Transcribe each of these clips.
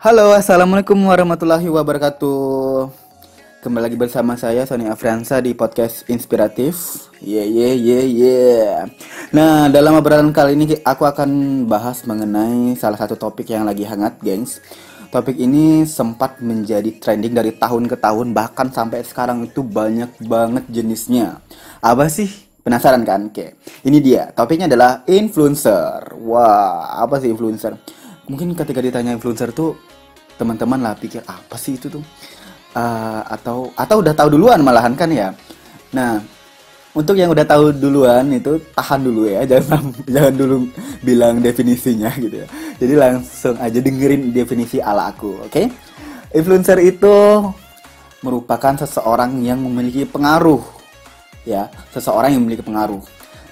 Halo, assalamualaikum warahmatullahi wabarakatuh. Kembali lagi bersama saya Sony Afriansa di podcast inspiratif. Yeah yeah yeah yeah. Nah, dalam obrolan kali ini aku akan bahas mengenai salah satu topik yang lagi hangat, gengs. Topik ini sempat menjadi trending dari tahun ke tahun bahkan sampai sekarang itu banyak banget jenisnya. Apa sih? Penasaran kan? Oke. Ini dia. Topiknya adalah influencer. Wah, apa sih influencer? Mungkin ketika ditanya influencer tuh teman-teman lah pikir apa sih itu tuh? Uh, atau atau udah tahu duluan malahan kan ya. Nah, untuk yang udah tahu duluan itu tahan dulu ya, jangan jangan dulu bilang definisinya gitu ya. Jadi langsung aja dengerin definisi ala aku, oke? Okay? Influencer itu merupakan seseorang yang memiliki pengaruh ya, seseorang yang memiliki pengaruh.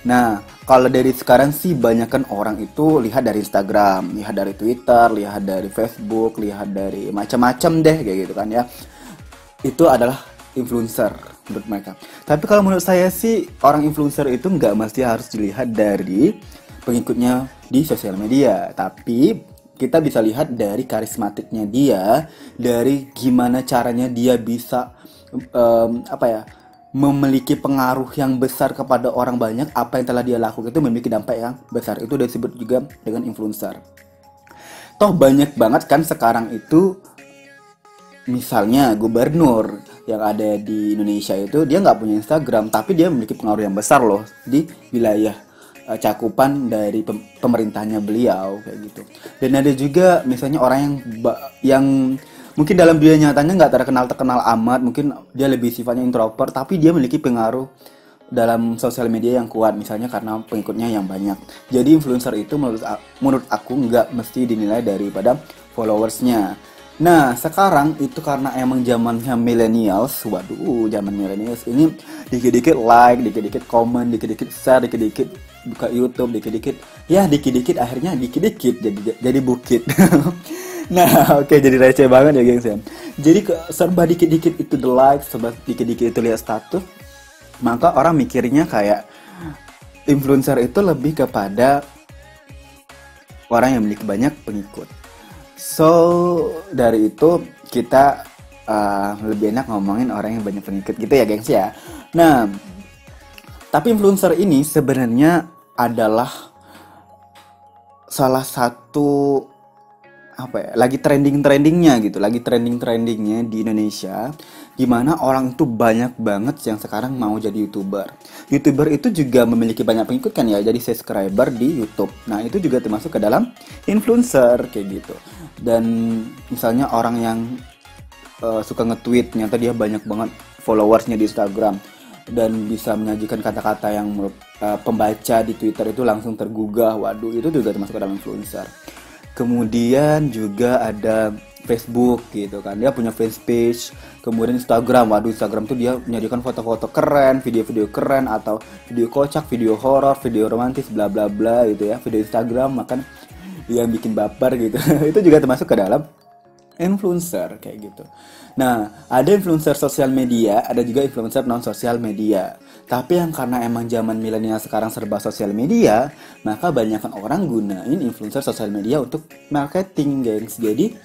Nah, kalau dari sekarang sih banyak kan orang itu lihat dari Instagram, lihat dari Twitter, lihat dari Facebook, lihat dari macam-macam deh kayak gitu kan ya. Itu adalah influencer menurut mereka. Tapi kalau menurut saya sih orang influencer itu nggak mesti harus dilihat dari pengikutnya di sosial media, tapi kita bisa lihat dari karismatiknya dia, dari gimana caranya dia bisa um, apa ya memiliki pengaruh yang besar kepada orang banyak apa yang telah dia lakukan itu memiliki dampak yang besar. Itu disebut juga dengan influencer. Toh banyak banget kan sekarang itu misalnya gubernur yang ada di Indonesia itu dia nggak punya Instagram tapi dia memiliki pengaruh yang besar loh di wilayah uh, cakupan dari pem pemerintahnya beliau kayak gitu. Dan ada juga misalnya orang yang yang mungkin dalam dunia nyatanya nggak terkenal terkenal amat. Mungkin dia lebih sifatnya introvert tapi dia memiliki pengaruh dalam sosial media yang kuat misalnya karena pengikutnya yang banyak. Jadi influencer itu menurut menurut aku nggak mesti dinilai daripada followersnya. Nah sekarang itu karena emang zamannya millennials waduh zaman millennials ini dikit-dikit like dikit-dikit comment dikit-dikit share dikit-dikit buka YouTube dikit-dikit ya dikit-dikit akhirnya dikit-dikit jadi jadi bukit Nah, oke okay, jadi receh banget ya, gengs ya. Jadi serba dikit-dikit itu the like, serba dikit-dikit itu lihat status, maka orang mikirnya kayak influencer itu lebih kepada orang yang memiliki banyak pengikut. So, dari itu kita uh, lebih enak ngomongin orang yang banyak pengikut gitu ya, gengs ya. Nah, tapi influencer ini sebenarnya adalah salah satu apa ya lagi trending trendingnya gitu lagi trending trendingnya di Indonesia gimana orang itu banyak banget yang sekarang mau jadi youtuber. Youtuber itu juga memiliki banyak pengikut kan ya jadi subscriber di YouTube. Nah itu juga termasuk ke dalam influencer kayak gitu. Dan misalnya orang yang uh, suka nge-tweet ternyata dia banyak banget followersnya di Instagram dan bisa menyajikan kata-kata yang uh, pembaca di Twitter itu langsung tergugah. Waduh itu juga termasuk ke dalam influencer kemudian juga ada Facebook gitu kan. Dia punya fanpage kemudian Instagram. Waduh Instagram tuh dia menyajikan foto-foto keren video-video keren atau video kocak video horor video romantis bla bla bla gitu ya. Video Instagram makan yang bikin baper gitu. Itu juga termasuk ke dalam influencer kayak gitu nah ada influencer sosial media ada juga influencer non sosial media tapi yang karena emang zaman milenial sekarang serba sosial media, maka banyakkan orang gunain influencer sosial media untuk marketing, gengs. Jadi,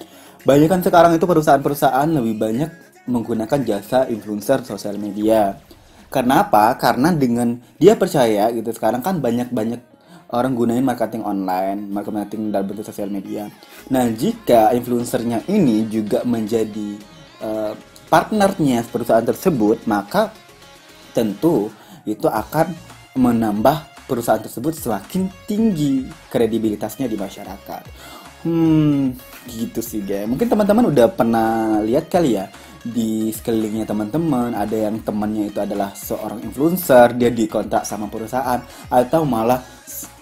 banyakkan sekarang itu perusahaan-perusahaan lebih banyak menggunakan jasa influencer sosial media. Kenapa? Karena dengan dia percaya gitu sekarang kan banyak-banyak orang gunain marketing online, marketing dalam bentuk sosial media. Nah, jika influencernya ini juga menjadi uh, partnernya perusahaan tersebut, maka tentu itu akan menambah perusahaan tersebut semakin tinggi kredibilitasnya di masyarakat. Hmm, gitu sih guys. Mungkin teman-teman udah pernah lihat kali ya di sekelilingnya teman-teman ada yang temannya itu adalah seorang influencer dia dikontrak sama perusahaan atau malah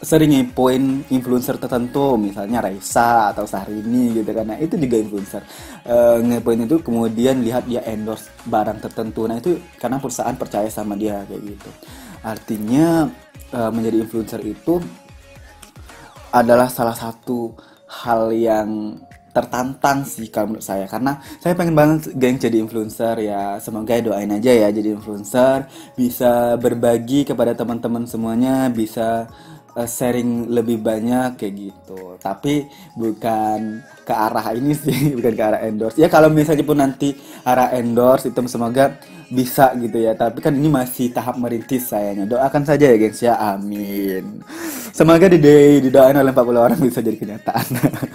sering ngepoin influencer tertentu misalnya Raisa atau Sahrini gitu kan. Nah itu juga influencer. E, ngepoin itu kemudian lihat dia endorse barang tertentu. Nah itu karena perusahaan percaya sama dia kayak gitu. Artinya e, menjadi influencer itu adalah salah satu hal yang tertantang sih kalau menurut saya. Karena saya pengen banget geng jadi influencer ya. Semoga doain aja ya jadi influencer. Bisa berbagi kepada teman-teman semuanya. Bisa uh, sharing lebih banyak kayak gitu. Tapi bukan ke arah ini sih bukan ke arah endorse. Ya kalau misalnya pun nanti arah endorse itu semoga bisa gitu ya. Tapi kan ini masih tahap merintis sayanya doakan saja ya gengs ya. Amin. Semoga di didoain oleh 40 orang bisa jadi kenyataan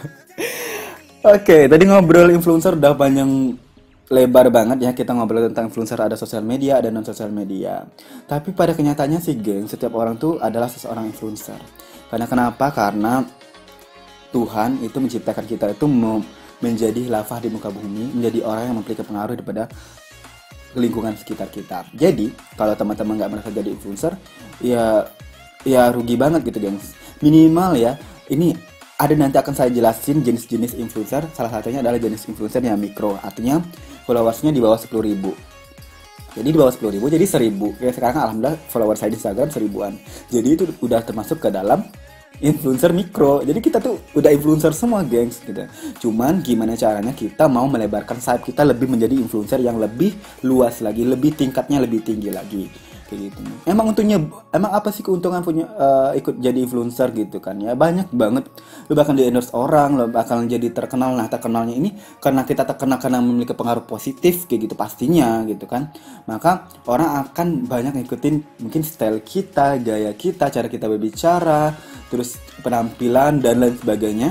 oke okay, tadi ngobrol influencer udah panjang lebar banget ya kita ngobrol tentang influencer ada sosial media ada non sosial media tapi pada kenyataannya sih geng setiap orang tuh adalah seseorang influencer karena kenapa karena Tuhan itu menciptakan kita itu menjadi lava di muka bumi menjadi orang yang memiliki pengaruh daripada lingkungan sekitar kita. Jadi kalau teman-teman nggak merasa jadi influencer, ya ya rugi banget gitu gengs. Minimal ya, ini ada nanti akan saya jelasin jenis-jenis influencer. Salah satunya adalah jenis influencer yang mikro, artinya followersnya di bawah 10 ribu. Jadi di bawah 10 ribu, jadi 1000. Kayak sekarang alhamdulillah follower saya di Instagram seribuan. Jadi itu udah termasuk ke dalam influencer mikro. Jadi kita tuh udah influencer semua, gengs gitu. Cuman gimana caranya kita mau melebarkan sayap kita lebih menjadi influencer yang lebih luas lagi, lebih tingkatnya lebih tinggi lagi kayak gitu emang untungnya emang apa sih keuntungan punya uh, ikut jadi influencer gitu kan ya? Banyak banget. Lu bahkan di endorse orang lu bakal jadi terkenal. Nah terkenalnya ini karena kita terkenal karena memiliki pengaruh positif kayak gitu pastinya gitu kan. Maka orang akan banyak ngikutin mungkin style kita gaya kita cara kita berbicara terus penampilan dan lain sebagainya.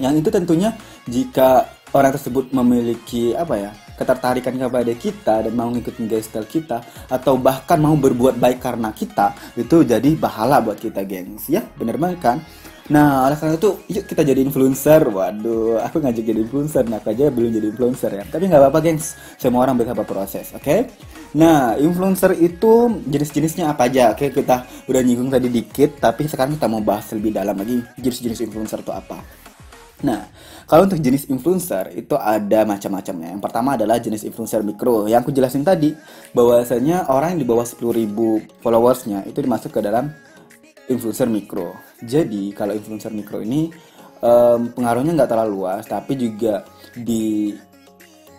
Yang itu tentunya jika orang tersebut memiliki apa ya ketertarikan kepada kita dan mau ngikutin gaya style kita atau bahkan mau berbuat baik karena kita itu jadi bahala buat kita gengs ya bener banget kan Nah, oleh karena itu, yuk kita jadi influencer. Waduh, aku ngajak jadi influencer, nah aja belum jadi influencer ya. Tapi nggak apa-apa, gengs. Semua orang bisa berproses, oke? Okay? Nah, influencer itu jenis-jenisnya apa aja? Oke, okay, kita udah nyinggung tadi dikit, tapi sekarang kita mau bahas lebih dalam lagi jenis-jenis influencer itu apa. Nah, kalau untuk jenis influencer itu ada macam-macamnya. Yang pertama adalah jenis influencer mikro. Yang aku jelasin tadi, bahwasanya orang yang di bawah 10.000 followersnya itu dimasuk ke dalam influencer mikro. Jadi, kalau influencer mikro ini um, pengaruhnya nggak terlalu luas, tapi juga di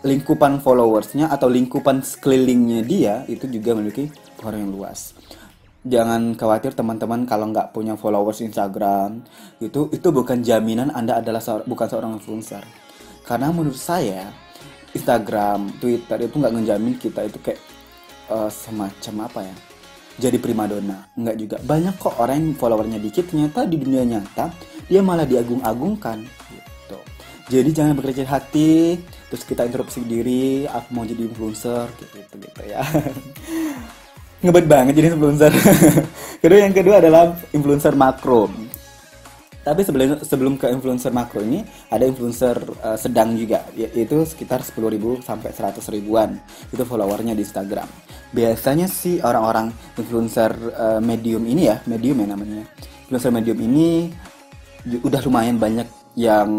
lingkupan followersnya atau lingkupan sekelilingnya dia itu juga memiliki pengaruh yang luas jangan khawatir teman-teman kalau nggak punya followers Instagram itu itu bukan jaminan anda adalah seor bukan seorang influencer. Karena menurut saya Instagram Twitter itu nggak ngejamin kita itu kayak uh, semacam apa ya jadi primadona. Nggak juga. Banyak kok orang yang followernya dikit ternyata di dunia nyata dia malah diagung-agungkan gitu. Jadi jangan bekerja hati terus kita interupsi diri aku mau jadi influencer gitu gitu, gitu ya ngebet banget jadi influencer. kedua yang kedua adalah influencer makro. Tapi sebelum sebelum ke influencer makro ini ada influencer uh, sedang juga yaitu sekitar 10.000 sampai 100 ribuan itu followernya di Instagram. Biasanya sih orang-orang influencer uh, medium ini ya, medium ya namanya. Influencer medium ini udah lumayan banyak yang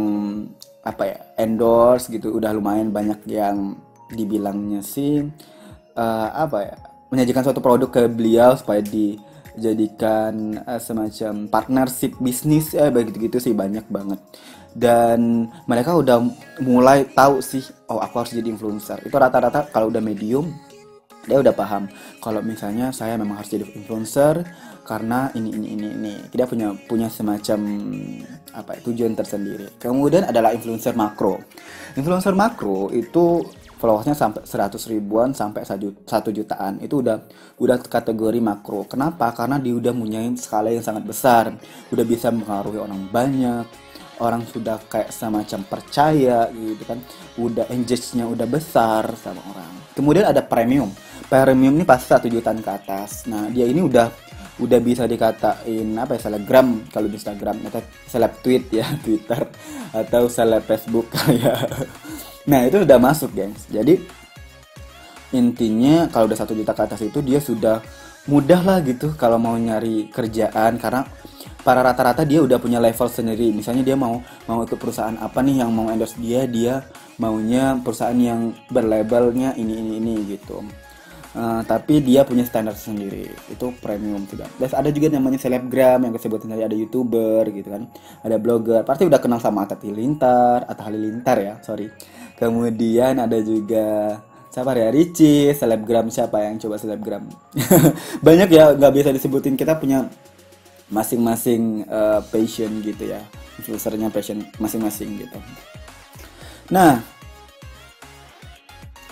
apa ya endorse gitu, udah lumayan banyak yang dibilangnya sih uh, apa ya menyajikan suatu produk ke beliau supaya dijadikan uh, semacam partnership bisnis ya begitu gitu sih banyak banget. Dan mereka udah mulai tahu sih oh aku harus jadi influencer. Itu rata-rata kalau udah medium dia udah paham. Kalau misalnya saya memang harus jadi influencer karena ini ini ini ini. Dia punya punya semacam apa ya, tujuan tersendiri. Kemudian adalah influencer makro. Influencer makro itu followersnya sampai 100 ribuan sampai 1 jutaan. Itu udah udah kategori makro. Kenapa? Karena dia udah punya skala yang sangat besar. Udah bisa mempengaruhi orang banyak. Orang sudah kayak semacam percaya gitu kan. Udah engage-nya udah besar sama orang. Kemudian ada premium. Premium ini pasti satu jutaan ke atas. Nah dia ini udah udah bisa dikatain apa ya selebgram kalau di Instagram atau seleb tweet ya Twitter. Atau seleb Facebook ya Nah itu sudah masuk gengs. Jadi intinya kalau udah satu juta ke atas itu dia sudah mudah lah gitu kalau mau nyari kerjaan karena para rata-rata dia udah punya level sendiri. Misalnya dia mau mau ikut perusahaan apa nih yang mau endorse dia, dia maunya perusahaan yang berlabelnya ini ini ini gitu. Uh, tapi dia punya standar sendiri itu premium sudah. Terus ada juga namanya selebgram yang kesebutan tadi ada youtuber gitu kan, ada blogger. Pasti udah kenal sama Atta Halilintar, Atta Halilintar ya, sorry kemudian ada juga siapa ya Ricci selebgram siapa yang coba selebgram? Banyak ya nggak bisa disebutin. Kita punya masing-masing uh, passion gitu ya. Influencernya passion masing-masing gitu. Nah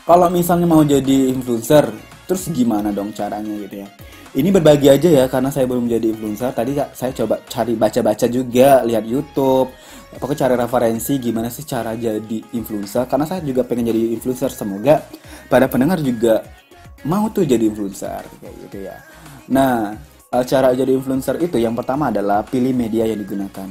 kalau misalnya mau jadi influencer terus gimana dong caranya gitu ya ini berbagi aja ya karena saya belum jadi influencer. Tadi saya coba cari baca-baca juga lihat YouTube. Pokoknya cari referensi gimana sih cara jadi influencer. Karena saya juga pengen jadi influencer semoga pada pendengar juga mau tuh jadi influencer kayak gitu ya. Nah uh, cara jadi influencer itu yang pertama adalah pilih media yang digunakan.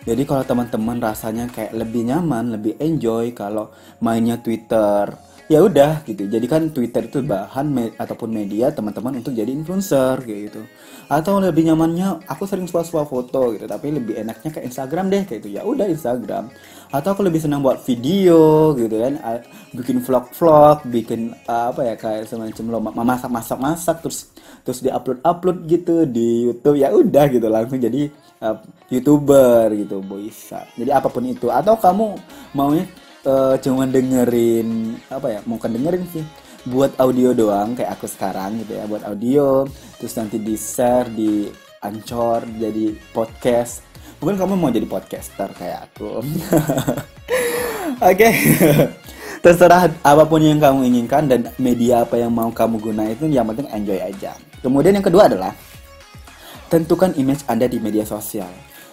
Jadi kalau teman-teman rasanya kayak lebih nyaman, lebih enjoy kalau mainnya Twitter, ya udah gitu. Jadi kan Twitter itu bahan me ataupun media teman-teman untuk jadi influencer gitu. Atau lebih nyamannya aku sering suah-suah foto gitu, tapi lebih enaknya ke Instagram deh kayak gitu. Ya udah Instagram. Atau aku lebih senang buat video gitu kan, bikin vlog-vlog, bikin apa ya kayak semacam lo masak-masak-masak terus terus di upload upload gitu di YouTube ya udah gitu langsung jadi uh, youtuber gitu bisa jadi apa pun itu atau kamu maunya uh, cuma dengerin apa ya mau kan dengerin sih buat audio doang kayak aku sekarang gitu ya buat audio terus nanti di share di ancor jadi podcast mungkin kamu mau jadi podcaster kayak aku oke terserah apa pun yang kamu inginkan dan media apa yang mau kamu guna itu yang penting enjoy aja Kemudian yang kedua adalah tentukan image Anda di media sosial.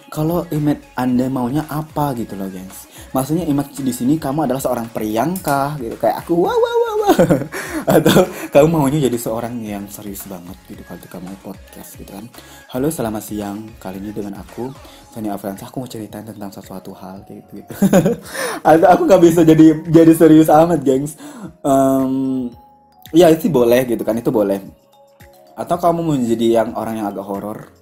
Kalau image Anda maunya apa gitu loh, guys. Maksudnya image di sini kamu adalah seorang priangkah gitu kayak aku wah wah wah wah. Atau kamu maunya jadi seorang yang serius banget gitu kalau kamu podcast gitu kan. Halo, selamat siang. Kali ini dengan aku Sony Afransa aku mau ceritain tentang sesuatu hal gitu. gitu. Atau aku nggak bisa jadi jadi serius amat, gengs. Um, ya itu boleh gitu kan, itu boleh atau kamu mau jadi yang orang yang agak horor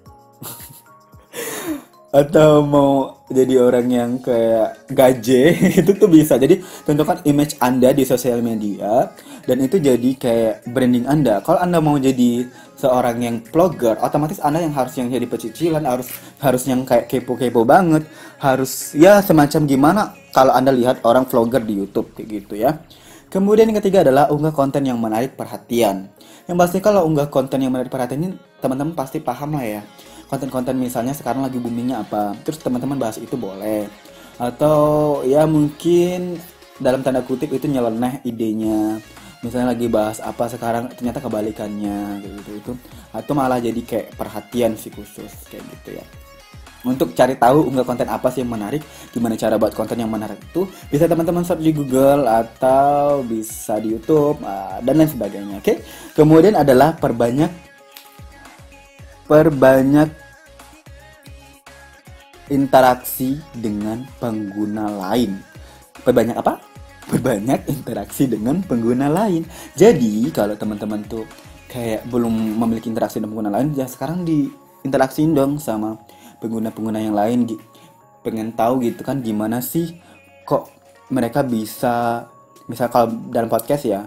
atau mau jadi orang yang kayak gaje itu tuh bisa. Jadi tentukan image anda di sosial media dan itu jadi kayak branding anda. Kalau anda mau jadi seorang yang vlogger otomatis anda yang harus yang jadi pecicilan harus harus yang kayak kepo-kepo banget harus ya semacam gimana kalau anda lihat orang vlogger di YouTube kayak gitu ya. Kemudian yang ketiga adalah unggah konten yang menarik perhatian. Yang pasti kalau unggah konten yang menarik perhatian ini teman-teman pasti paham lah ya konten-konten misalnya sekarang lagi boomingnya apa terus teman-teman bahas itu boleh atau ya mungkin dalam tanda kutip itu nyeleneh idenya misalnya lagi bahas apa sekarang ternyata kebalikannya gitu itu atau malah jadi kayak perhatian sih khusus kayak gitu ya untuk cari tahu unggah konten apa sih yang menarik, gimana cara buat konten yang menarik itu bisa teman-teman search di Google atau bisa di YouTube uh, dan lain sebagainya. Oke. Okay? Kemudian adalah perbanyak perbanyak interaksi dengan pengguna lain. Perbanyak apa? Perbanyak interaksi dengan pengguna lain. Jadi kalau teman-teman tuh kayak belum memiliki interaksi dengan pengguna lain, ya sekarang di interaksiin dong sama pengguna-pengguna yang lain pengen tahu gitu kan gimana sih kok mereka bisa misal kalau dalam podcast ya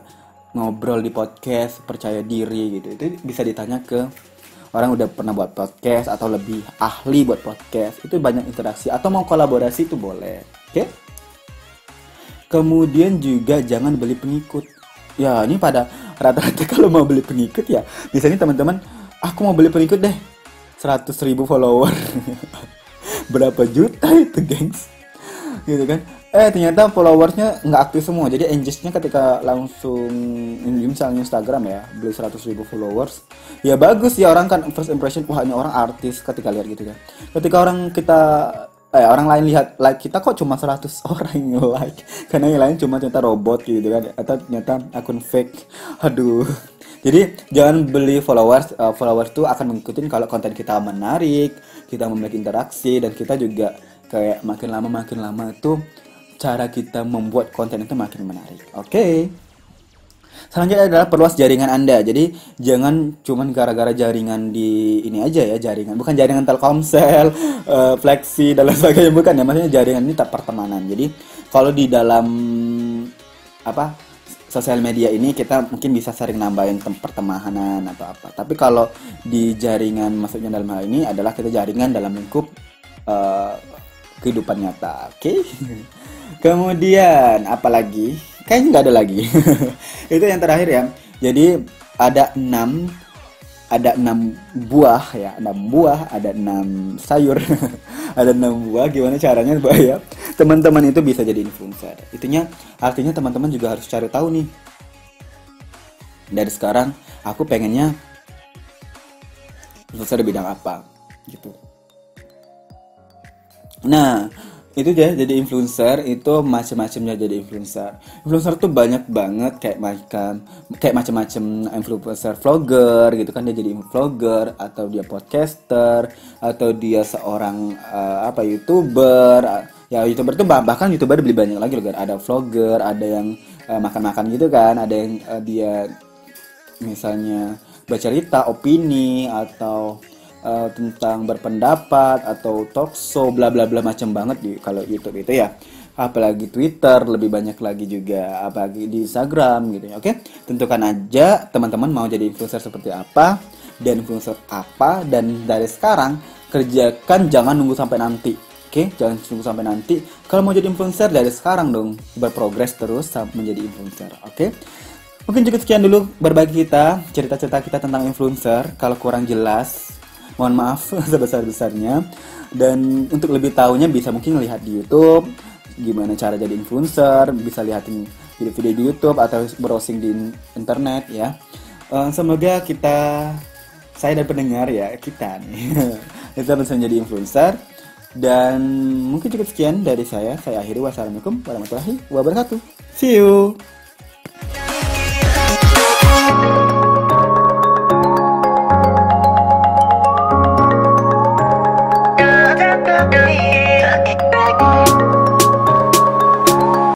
ngobrol di podcast percaya diri gitu itu bisa ditanya ke orang udah pernah buat podcast atau lebih ahli buat podcast itu banyak interaksi. Atau mau kolaborasi itu boleh oke? Kemudian juga jangan beli pengikut. Ya ini pada rata-rata kalau mau beli pengikut ya misalnya teman-teman aku mau beli pengikut deh 100 ribu follower. Berapa juta itu gengs? Gitu kan eh ternyata followersnya nggak aktif semua. Jadi engagement ketika langsung misalnya Instagram ya beli 100 ribu followers ya bagus ya orang kan first impression wah ini orang artis ketika lihat gitu kan ketika orang kita eh orang lain lihat like kita kok cuma 100 orang yang like karena yang lain cuma ternyata robot gitu kan atau ternyata akun fake. Aduh. Jadi jangan beli followers. Uh, followers itu akan mengikuti kalau konten kita menarik, kita memiliki interaksi dan kita juga kayak makin lama makin lama itu cara kita membuat konten itu makin menarik. Oke. Okay. Selanjutnya adalah perluas jaringan Anda. Jadi jangan cuman gara-gara jaringan di ini aja ya jaringan, bukan jaringan Telkomsel, uh, Flexi dan lain sebagainya bukan ya. Maksudnya jaringan ini tak pertemanan. Jadi kalau di dalam apa sosial media ini kita mungkin bisa sering nambahin pertemanan atau apa. Tapi kalau di jaringan maksudnya dalam hal ini adalah kita jaringan dalam lingkup uh, kehidupan nyata. Oke. Okay? Kemudian apalagi? Kayaknya nggak ada lagi. Itu yang terakhir ya. Jadi ada enam ada enam buah ya enam buah ada enam sayur ada enam buah gimana caranya supaya teman-teman itu bisa jadi influencer itunya artinya teman-teman juga harus cari tahu nih dari sekarang aku pengennya influencer di bidang apa gitu nah itu ya jadi influencer itu macam-macamnya jadi influencer. Influencer tuh banyak banget kayak macam kayak macam-macam influencer vlogger gitu kan dia jadi vlogger atau dia podcaster atau dia seorang uh, apa youtuber. Ya youtuber tuh bahkan youtuber lebih banyak lagi loh ada vlogger ada yang uh, makan-makan gitu kan ada yang uh, dia misalnya bercerita opini atau uh, tentang berpendapat atau talk show bla bla bla macam banget di kalau YouTube itu ya apalagi Twitter lebih banyak lagi juga apalagi di Instagram gitu ya oke tentukan aja teman-teman mau jadi influencer seperti apa dan influencer apa dan dari sekarang kerjakan jangan nunggu sampai nanti Oke, jangan tunggu sampai nanti. Kalau mau jadi influencer dari sekarang dong, berprogres terus menjadi influencer. Oke, mungkin cukup sekian dulu berbagi kita cerita-cerita kita tentang influencer. Kalau kurang jelas, mohon maaf sebesar-besarnya. Dan untuk lebih tahunya bisa mungkin lihat di YouTube gimana cara jadi influencer bisa lihatin video-video di YouTube atau browsing di internet ya. Uh, semoga kita saya dan pendengar ya kita nih kita bisa menjadi influencer. Dan mungkin cukup sekian dari saya. Saya akhiri. Wassalamualaikum warahmatullahi wabarakatuh. See you